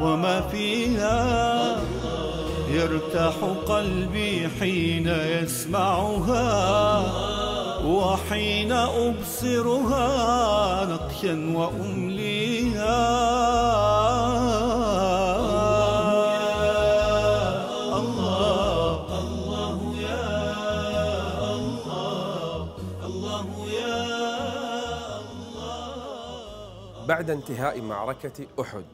وما فيها. يرتاح قلبي حين يسمعها وحين أبصرها نقشا وأمليها. بعد انتهاء معركة أحد.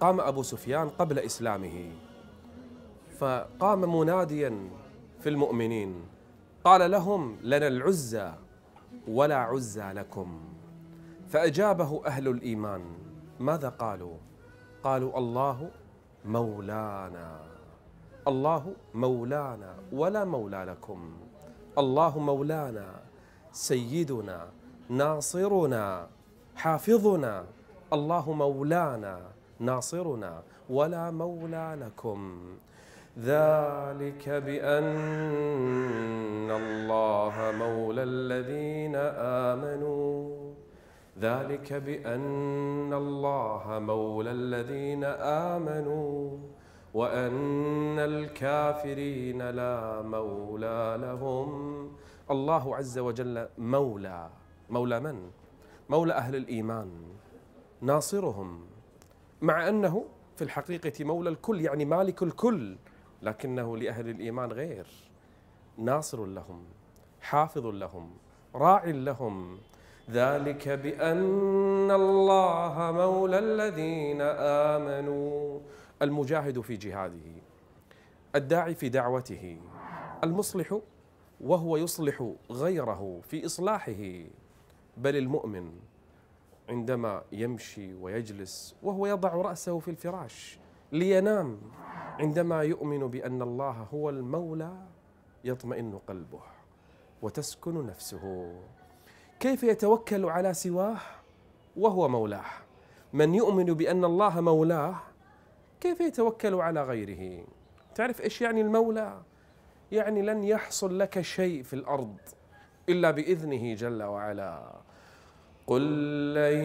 قام أبو سفيان قبل إسلامه فقام مناديا في المؤمنين قال لهم لنا العزى ولا عزى لكم فأجابه أهل الإيمان ماذا قالوا؟ قالوا الله مولانا الله مولانا ولا مولى لكم الله مولانا سيدنا ناصرنا حافظنا الله مولانا ناصرنا ولا مولى لكم ذلك بأن الله مولى الذين آمنوا. ذلك بأن الله مولى الذين آمنوا. وأن الكافرين لا مولى لهم. الله عز وجل مولى. مولى من؟ مولى أهل الإيمان. ناصرهم. مع أنه في الحقيقة مولى الكل يعني مالك الكل لكنه لأهل الإيمان غير. ناصر لهم حافظ لهم راع لهم. ذلك بأن الله مولى الذين آمنوا. المجاهد في جهاده الداعي في دعوته المصلح وهو يصلح غيره في إصلاحه. بل المؤمن عندما يمشي ويجلس وهو يضع رأسه في الفراش لينام عندما يؤمن بأن الله هو المولى يطمئن قلبه وتسكن نفسه. كيف يتوكل على سواه وهو مولاه؟ من يؤمن بأن الله مولاه كيف يتوكل على غيره؟ تعرف إيش يعني المولى؟ يعني لن يحصل لك شيء في الأرض إلا بإذنه جل وعلا. قل لن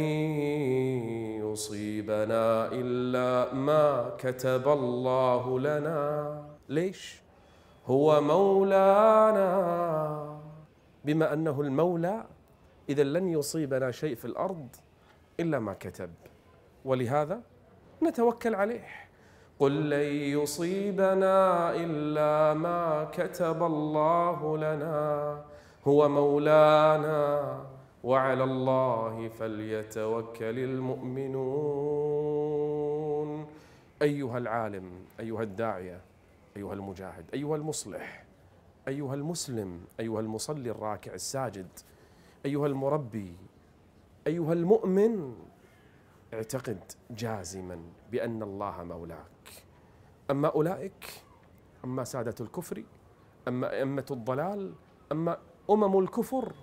يصيبنا إلا ما كتب الله لنا. ليش؟ هو مولانا. بما أنه المولى إذا لن يصيبنا شيء في الأرض إلا ما كتب. ولهذا نتوكل عليه. قل لن يصيبنا إلا ما كتب الله لنا. هو مولانا. وعلى الله فليتوكل المؤمنون. أيها العالم أيها الداعية أيها المجاهد أيها المصلح أيها المسلم أيها المصلي الراكع الساجد أيها المربي أيها المؤمن اعتقد جازما بأن الله مولاك. أما أولئك أما سادة الكفر أما أئمة الضلال أما أمم الكفر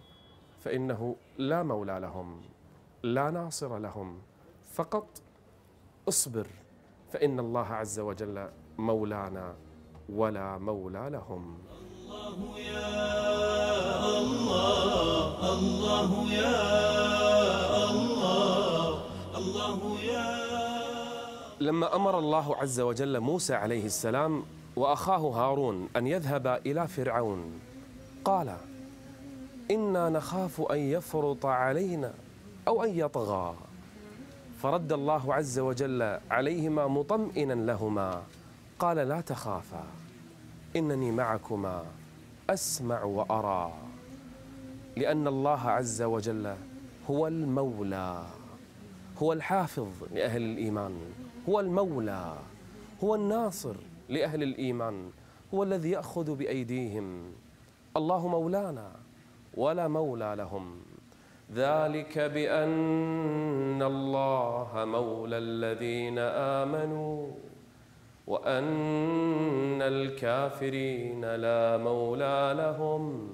فإنه لا مولى لهم لا ناصر لهم. فقط اصبر فإن الله عز وجل مولانا ولا مولى لهم. الله يا الله الله يا الله الله يا لما أمر الله عز وجل موسى عليه السلام وأخاه هارون أن يذهبا إلى فرعون قال إنا نخاف أن يفرط علينا أو أن يطغى. فرد الله عز وجل عليهما مطمئنا لهما. قال لا تخافا إنني معكما أسمع وأرى. لأن الله عز وجل هو المولى هو الحافظ لأهل الإيمان هو المولى هو الناصر لأهل الإيمان هو الذي يأخذ بأيديهم. الله مولانا. ولا مولى لهم. ذلك بأن الله مولى الذين آمنوا وأن الكافرين لا مولى لهم.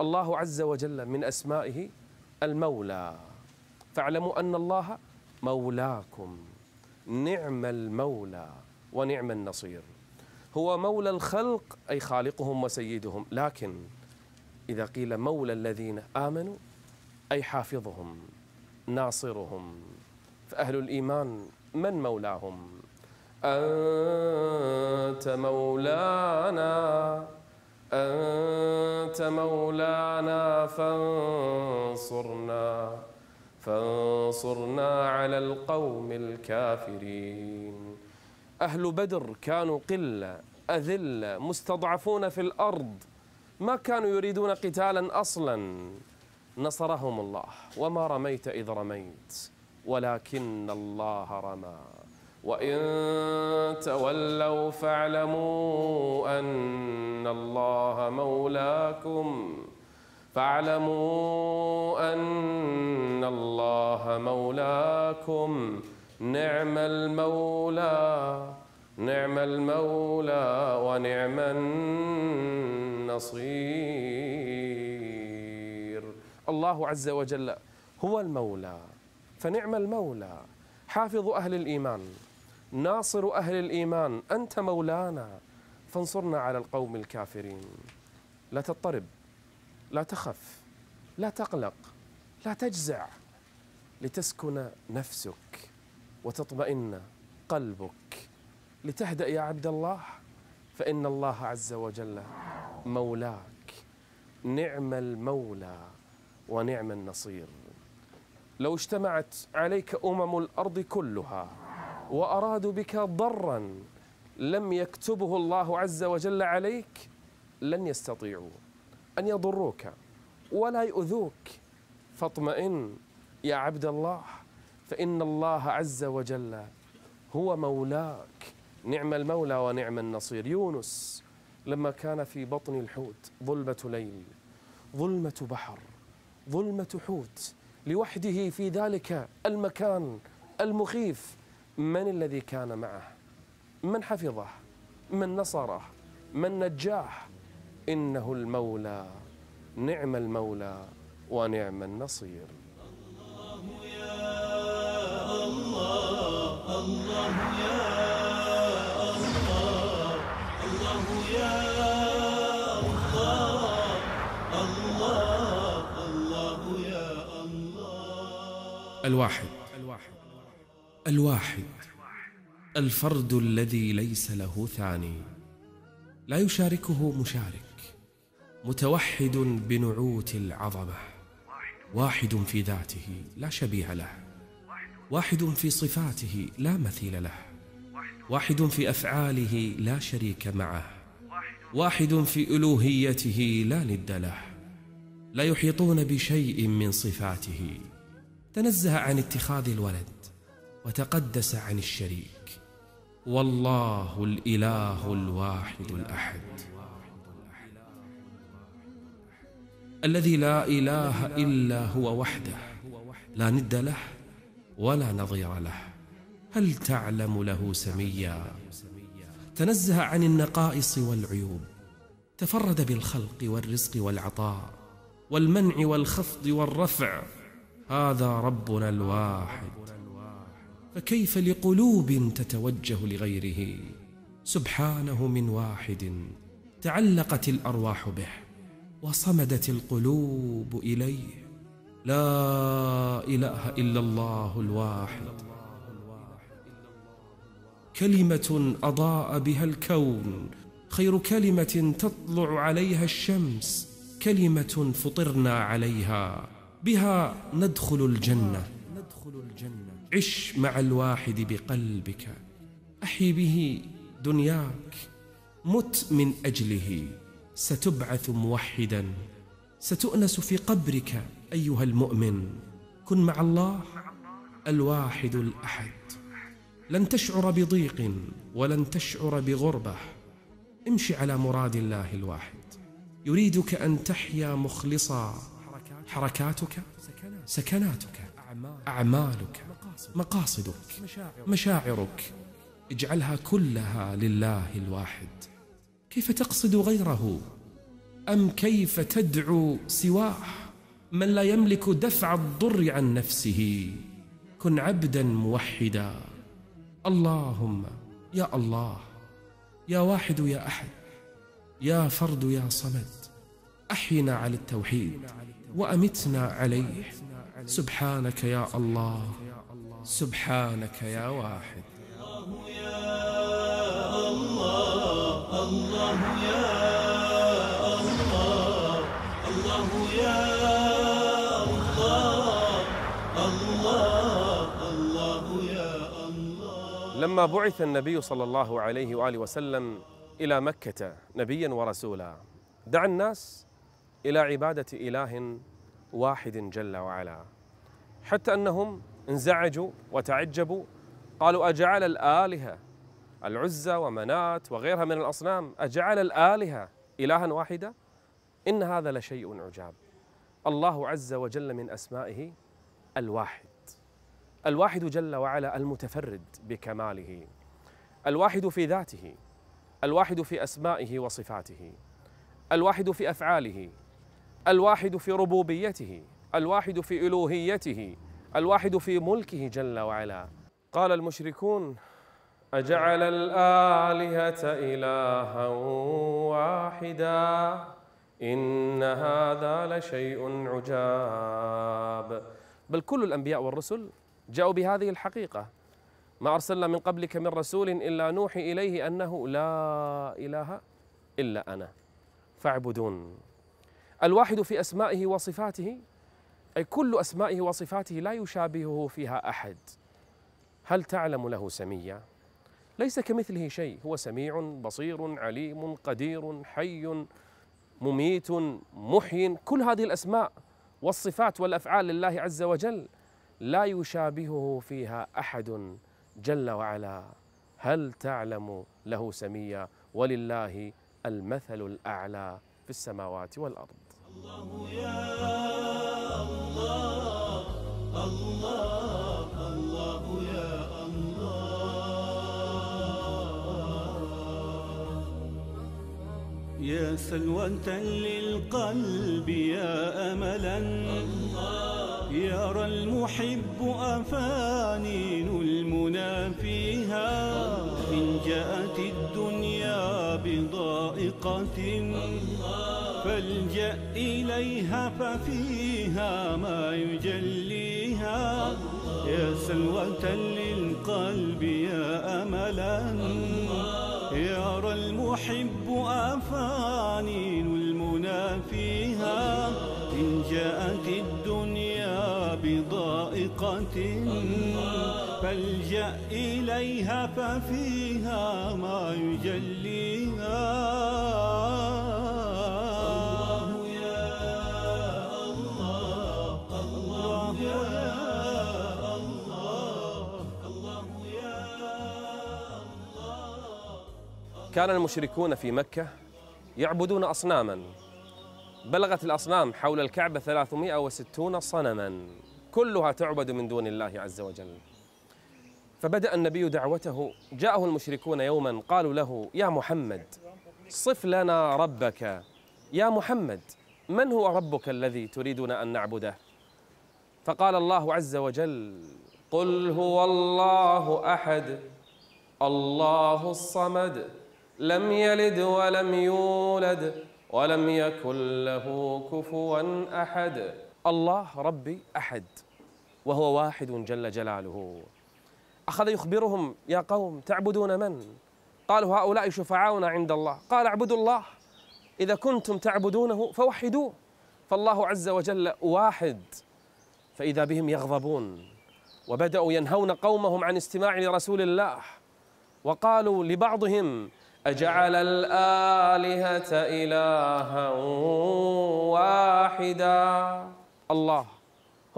الله عز وجل من أسمائه المولى. فاعلموا أن الله مولاكم. نعم المولى ونعم النصير. هو مولى الخلق أي خالقهم وسيدهم. لكن إذا قيل مولى الذين آمنوا أي حافظهم ناصرهم فأهل الإيمان من مولاهم؟ أنت مولانا أنت مولانا فانصرنا فانصرنا على القوم الكافرين. أهل بدر كانوا قلة أذلة مستضعفون في الأرض ما كانوا يريدون قتالا أصلا. نصرهم الله. وما رميت إذ رميت ولكن الله رمى. وإن تولوا فاعلموا أن الله مولاكم. فاعلموا أن الله مولاكم. نعم المولى نعم المولى ونعم النصير. الله عز وجل هو المولى فنعم المولى. حافظ أهل الإيمان ناصر أهل الإيمان أنت مولانا. فانصرنا على القوم الكافرين. لا تضطرب لا تخف لا تقلق لا تجزع. لتسكن نفسك وتطمئن قلبك. لتهدأ يا عبد الله. فإن الله عز وجل مولاك. نعم المولى ونعم النصير. لو اجتمعت عليك أمم الأرض كلها وأرادوا بك ضرا لم يكتبه الله عز وجل عليك لن يستطيعوا أن يضروك ولا يؤذوك. فاطمئن يا عبد الله فإن الله عز وجل هو مولاك. نعم المولى ونعم النصير. يونس لما كان في بطن الحوت ظلمة ليل ظلمة بحر ظلمة حوت. لوحده في ذلك المكان المخيف. من الذي كان معه؟ من حفظه؟ من نصره؟ من نجاه؟ إنه المولى نعم المولى ونعم النصير. الله يا الله الله يا الله يا الله. الله الله يا الله. الواحد الواحد الفرد الذي ليس له ثاني. لا يشاركه مشارك متوحد بنعوت العظمة. واحد في ذاته لا شبيه له. واحد في صفاته لا مثيل له. واحد في أفعاله لا شريك معه. واحد في ألوهيته لا ند له. لا يحيطون بشيء من صفاته. تنزه عن اتخاذ الولد وتقدس عن الشريك. والله الإله الواحد الأحد. الذي لا إله إلا هو وحده. لا ند له ولا نظير له. هل تعلم له سميا؟ تنزه عن النقائص والعيوب تفرد بالخلق والرزق والعطاء والمنع والخفض والرفع. هذا ربنا الواحد. فكيف لقلوب تتوجه لغيره؟ سبحانه من واحد تعلقت الأرواح به وصمدت القلوب إليه. لا إله إلا الله الواحد. كلمة أضاء بها الكون خير كلمة تطلع عليها الشمس كلمة فطرنا عليها بها ندخل الجنة. عش مع الواحد بقلبك أحي به دنياك مت من أجله ستبعث موحدا ستؤنس في قبرك أيها المؤمن كن مع الله الواحد الأحد. لن تشعر بضيق ولن تشعر بغربة. امشي على مراد الله الواحد. يريدك أن تحيا مخلصا حركاتك سكناتك أعمالك مقاصدك مشاعرك. اجعلها كلها لله الواحد. كيف تقصد غيره؟ أم كيف تدعو سواه؟ من لا يملك دفع الضر عن نفسه. كن عبدا موحدا. اللهم يا الله يا واحد يا أحد يا فرد يا صمد أحينا على التوحيد وأمتنا عليه. سبحانك يا الله سبحانك يا واحد. لما بعث النبي صلى الله عليه وآله وسلم إلى مكة نبيا ورسولا دعا الناس إلى عبادة إله واحد جل وعلا. حتى أنهم انزعجوا وتعجبوا قالوا أجعل الآلهة العزى ومنات وغيرها من الأصنام أجعل الآلهة الها واحدا؟ إن هذا لشيء عجاب. الله عز وجل من أسمائه الواحد. الواحد جل وعلا المتفرد بكماله الواحد في ذاته الواحد في أسمائه وصفاته الواحد في أفعاله الواحد في ربوبيته الواحد في ألوهيته الواحد في ملكه جل وعلا. قال المشركون أجعل الآلهة إلها واحدا إن هذا لشيء عجاب. بل كل الأنبياء والرسل جاءوا بهذه الحقيقة. ما أرسلنا من قبلك من رسول إلا نوحي إليه أنه لا إله إلا أنا. فاعبدون. الواحد في أسمائه وصفاته أي كل أسمائه وصفاته لا يشابهه فيها أحد. هل تعلم له سميا؟ ليس كمثله شيء. هو سميع بصير عليم قدير حي مميت محي كل هذه الأسماء والصفات والأفعال لله عز وجل لا يشابهه فيها أحد جل وعلا. هل تعلم له سميا ولله المثل الأعلى في السماوات والأرض؟ الله يا الله الله الله يا الله يا سلوة للقلب يا أملا. يرى المحب أفانين المنى فيها إن جاءت الدنيا بضائقة. فالجأ إليها ففيها ما يجليها. يا سلوة للقلب يا أملا. يرى المحب أفانين فالجأ إليها ففيها ما يجليها الله يا الله الله يا الله الله يا كان المشركون في مكة يعبدون أصناما بلغت الأصنام حول الكعبة 360 صنما كلها تعبد من دون الله عز وجل. فبدأ النبي دعوته جاءه المشركون يوما قالوا له يا محمد صف لنا ربك. يا محمد من هو ربك الذي تريدون أن نعبده؟ فقال الله عز وجل قل هو الله أحد الله الصمد لم يلد ولم يولد ولم يكن له كفوا أحد. الله ربي أحد وهو واحد جل جلاله. أخذ يخبرهم يا قوم تعبدون من؟ قالوا هؤلاء شفعاؤنا عند الله. قال اعبدوا الله إذا كنتم تعبدونه فوحدوه فالله عز وجل واحد فإذا بهم يغضبون. وبدأوا ينهون قومهم عن استماع لرسول الله. وقالوا لبعضهم أجعل الآلهة إلها واحدا؟ الله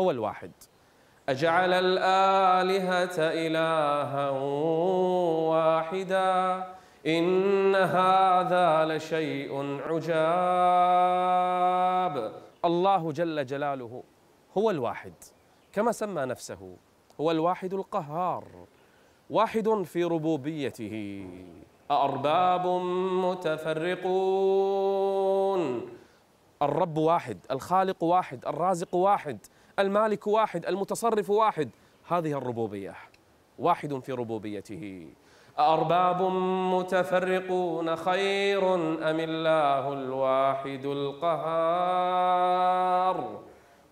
هو الواحد. أجعل الآلهة إلها واحدا إن هذا لشيء عجاب. الله جل جلاله هو الواحد كما سمى نفسه هو الواحد القهار واحد في ربوبيته أأرباب متفرقون. الرب واحد الخالق واحد الرازق واحد المالك واحد المتصرف واحد. هذه الربوبية واحد في ربوبيته. أأرباب متفرقون خير أم الله الواحد القهار؟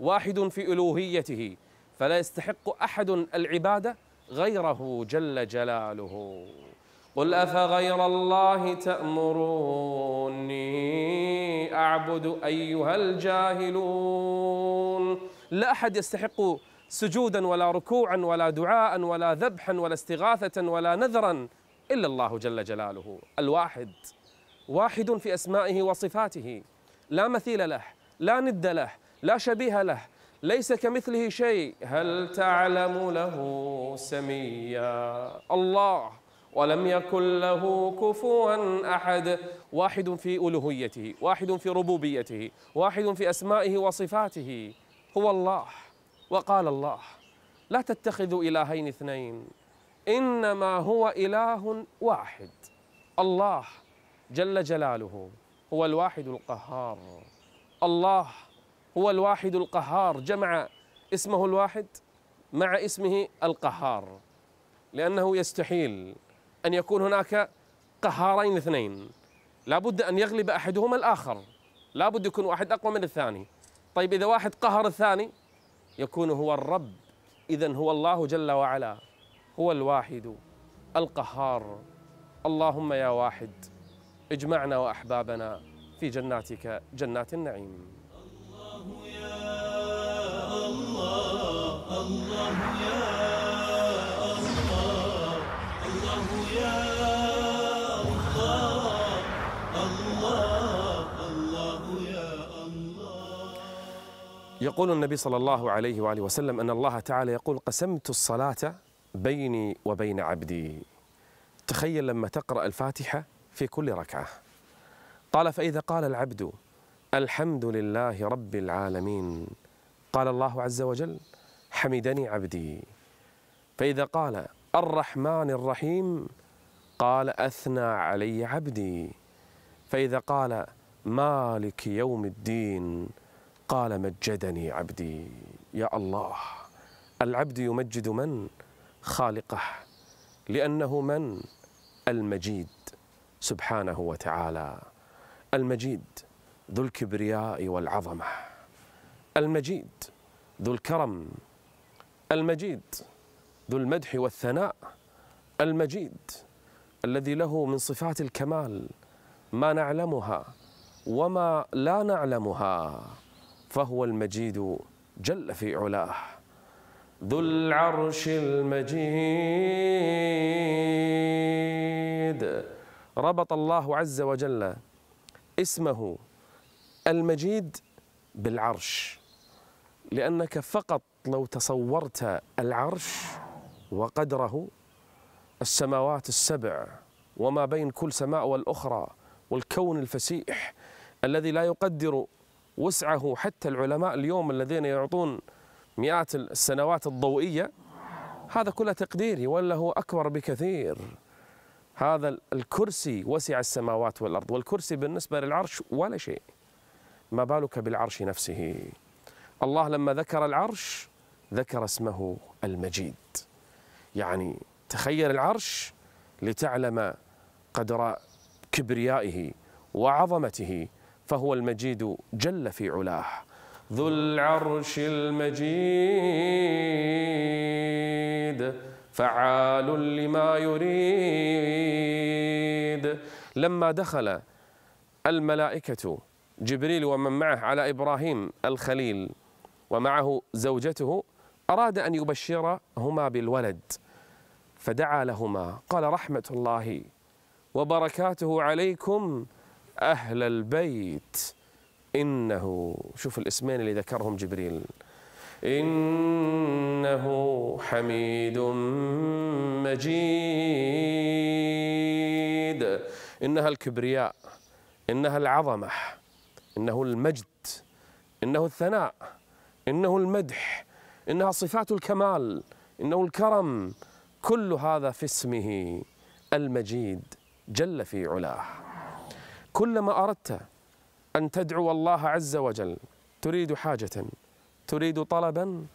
واحد في ألوهيته. فلا يستحق أحد العبادة غيره جل جلاله. قل أفغير الله تأمروني أعبد أيها الجاهلون. لا أحد يستحق سجودا ولا ركوعا ولا دعاء ولا ذبحا ولا استغاثة ولا نذرا إلا الله جل جلاله. الواحد واحد في أسمائه وصفاته. لا مثيل له لا ند له لا شبيه له. ليس كمثله شيء. هل تعلم له سميا؟ الله. ولم يكن له كفوا أحد. واحد في ألوهيته واحد في ربوبيته واحد في أسمائه وصفاته. هو الله. وقال الله لا تتخذوا إلهين اثنين إنما هو إله واحد. الله جل جلاله هو الواحد القهار. الله هو الواحد القهار. جمع اسمه الواحد مع اسمه القهار لأنه يستحيل أن يكون هناك قهارين اثنين. لابد أن يغلب أحدهما الآخر. لابد يكون واحد أقوى من الثاني. طيب إذا واحد قهر الثاني يكون هو الرب. إذا هو الله جل وعلا. هو الواحد القهار. اللهم يا واحد اجمعنا وأحبابنا في جناتك جنات النعيم. يقول النبي صلى الله عليه وآله وسلم أن الله تعالى يقول قسمت الصلاة بيني وبين عبدي. تخيل لما تقرأ الفاتحة في كل ركعة. قال فإذا قال العبد الحمد لله رب العالمين. قال الله عز وجل حمدني عبدي. فإذا قال الرحمن الرحيم قال أثنى علي عبدي. فإذا قال مالك يوم الدين قال مجدني عبدي. يا الله العبد يمجد من؟ خالقه لأنه من؟ المجيد سبحانه وتعالى. المجيد ذو الكبرياء والعظمة. المجيد ذو الكرم. المجيد ذو المدح والثناء المجيد الذي له من صفات الكمال ما نعلمها وما لا نعلمها فهو المجيد جل في علاه. ذو العرش المجيد. ربط الله عز وجل اسمه المجيد بالعرش لأنك فقط لو تصورت العرش وقدره السماوات السبع وما بين كل سماء والأخرى والكون الفسيح الذي لا يقدر وسعه حتى العلماء اليوم الذين يعطون مئات السنوات الضوئية. هذا كله تقديري ولا هو أكبر بكثير. هذا الكرسي وسع السماوات والأرض والكرسي بالنسبة للعرش ولا شيء. ما بالك بالعرش نفسه؟ الله لما ذكر العرش ذكر اسمه المجيد. يعني تخيل العرش لتعلم قدر كبريائه وعظمته فهو المجيد جل في علاه. ذو العرش المجيد فعال لما يريد. لما دخل الملائكة جبريل ومن معه على إبراهيم الخليل ومعه زوجته أراد أن يبشرهما بالولد فدعا لهما. قال رحمة الله وبركاته عليكم أهل البيت. إنه شوف الاسمين اللي ذكرهم جبريل. إنه حميد مجيد. إنها الكبرياء إنها العظمة إنه المجد إنه الثناء إنه المدح إنها صفات الكمال إنه الكرم. كل هذا في اسمه المجيد جل في علاه. كلما أردت أن تدعو الله عز وجل تريد حاجة تريد طلبا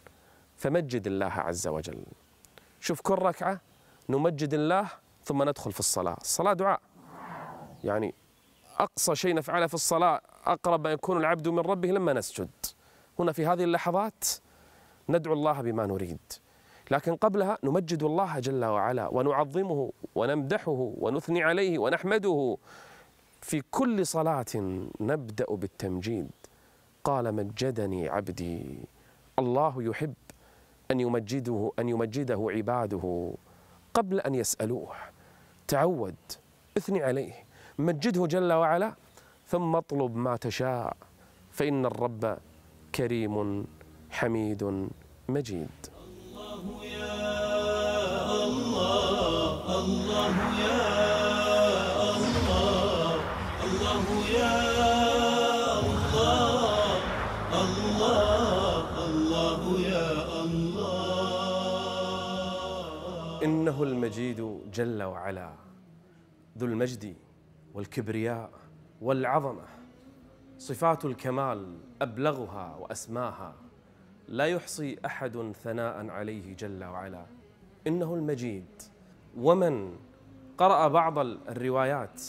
فمجد الله عز وجل. شوف كل ركعة نمجد الله ثم ندخل في الصلاة. الصلاة دعاء. يعني أقصى شيء نفعله في الصلاة أقرب ما يكون العبد من ربه لما نسجد. هنا في هذه اللحظات ندعو الله بما نريد. لكن قبلها نمجد الله جل وعلا ونعظمه ونمدحه ونثني عليه ونحمده. في كل صلاة نبدأ بالتمجيد. قال مجدني عبدي الله يحب أن يمجده أن يمجده عباده قبل أن يسألوه. تعود اثني عليه مجده جل وعلا ثم اطلب ما تشاء فإن الرب كريم حميد مجيد. الله يا الله الله يا الله الله يا الله الله الله يا الله إنه المجيد جل وعلا ذو المجد والكبرياء والعظمة صفات الكمال أبلغها وأسماها. لا يحصي أحد ثناء عليه جل وعلا. إنه المجيد. ومن قرأ بعض الروايات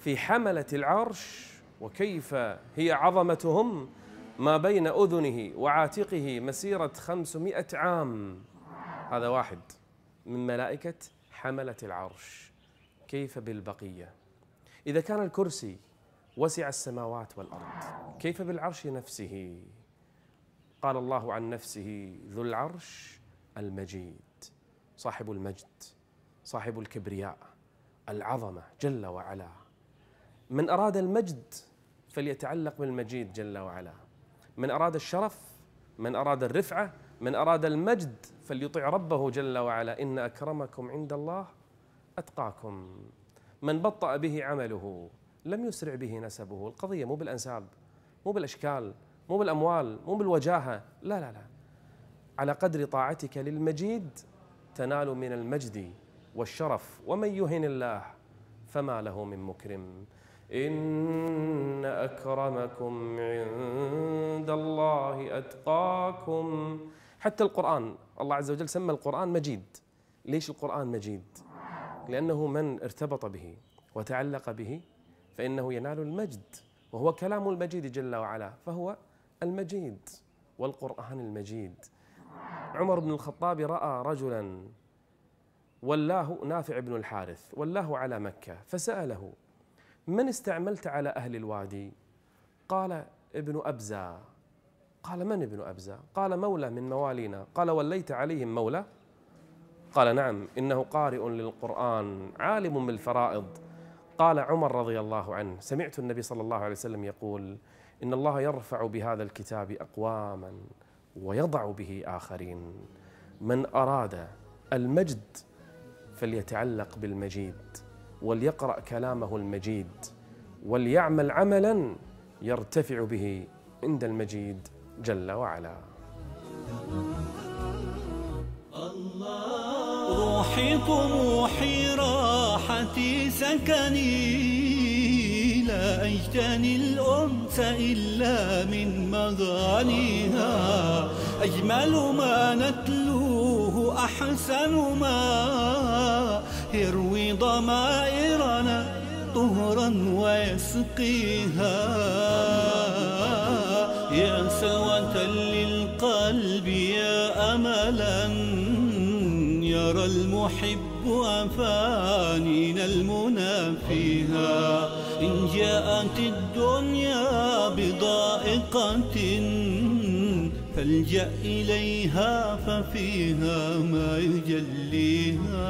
في حملة العرش وكيف هي عظمتهم ما بين أذنه وعاتقه مسيرة خمسمائة عام. هذا واحد. من ملائكة حملة العرش. كيف بالبقية؟ إذا كان الكرسي وسع السماوات والأرض كيف بالعرش نفسه؟ قال الله عن نفسه ذو العرش المجيد صاحب المجد صاحب الكبرياء العظمة جل وعلا. من أراد المجد فليتعلق بالمجيد جل وعلا. من أراد الشرف من أراد الرفعة من أراد المجد فليطع ربه جل وعلا. إن أكرمكم عند الله أتقاكم. من بطأ به عمله لم يسرع به نسبه. القضية مو بالأنساب مو بالأشكال. مو بالأموال مو بالوجاهة. لا لا لا. على قدر طاعتك للمجيد تنال من المجد والشرف. ومن يهن الله فما له من مكرم. إن أكرمكم عند الله أتقاكم. حتى القرآن الله عز وجل سمى القرآن مجيد. ليش القرآن مجيد؟ لأنه من ارتبط به وتعلق به فإنه ينال المجد. وهو كلام المجيد جل وعلا. فهو المجيد والقرآن المجيد. عمر بن الخطاب رأى رجلا ولاه نافع بن الحارث ولاه على مكة فسأله من استعملت على أهل الوادي؟ قال ابن أبزة. قال من ابن أبزة؟ قال مولى من موالينا. قال وليت عليهم مولى؟ قال نعم إنه قارئ للقرآن عالم بالفرائض. قال عمر رضي الله عنه سمعت النبي صلى الله عليه وسلم يقول إن الله يرفع بهذا الكتاب أقواما ويضع به آخرين. من أراد المجد فليتعلق بالمجيد وليقرأ كلامه المجيد وليعمل عملا يرتفع به عند المجيد جل وعلا. روحي طموحي راحتي سكني لا أجتني الأنس إلا من مغانيها. أجمل ما نتلوه أحسن ما يروي ضمائرنا طهرا ويسقيها. يا سلوة للقلب يا أملا يرى المحب أفانينا المنى فيها. إن جاءت الدنيا بضائقة فالجأ إليها ففيها ما يجليها.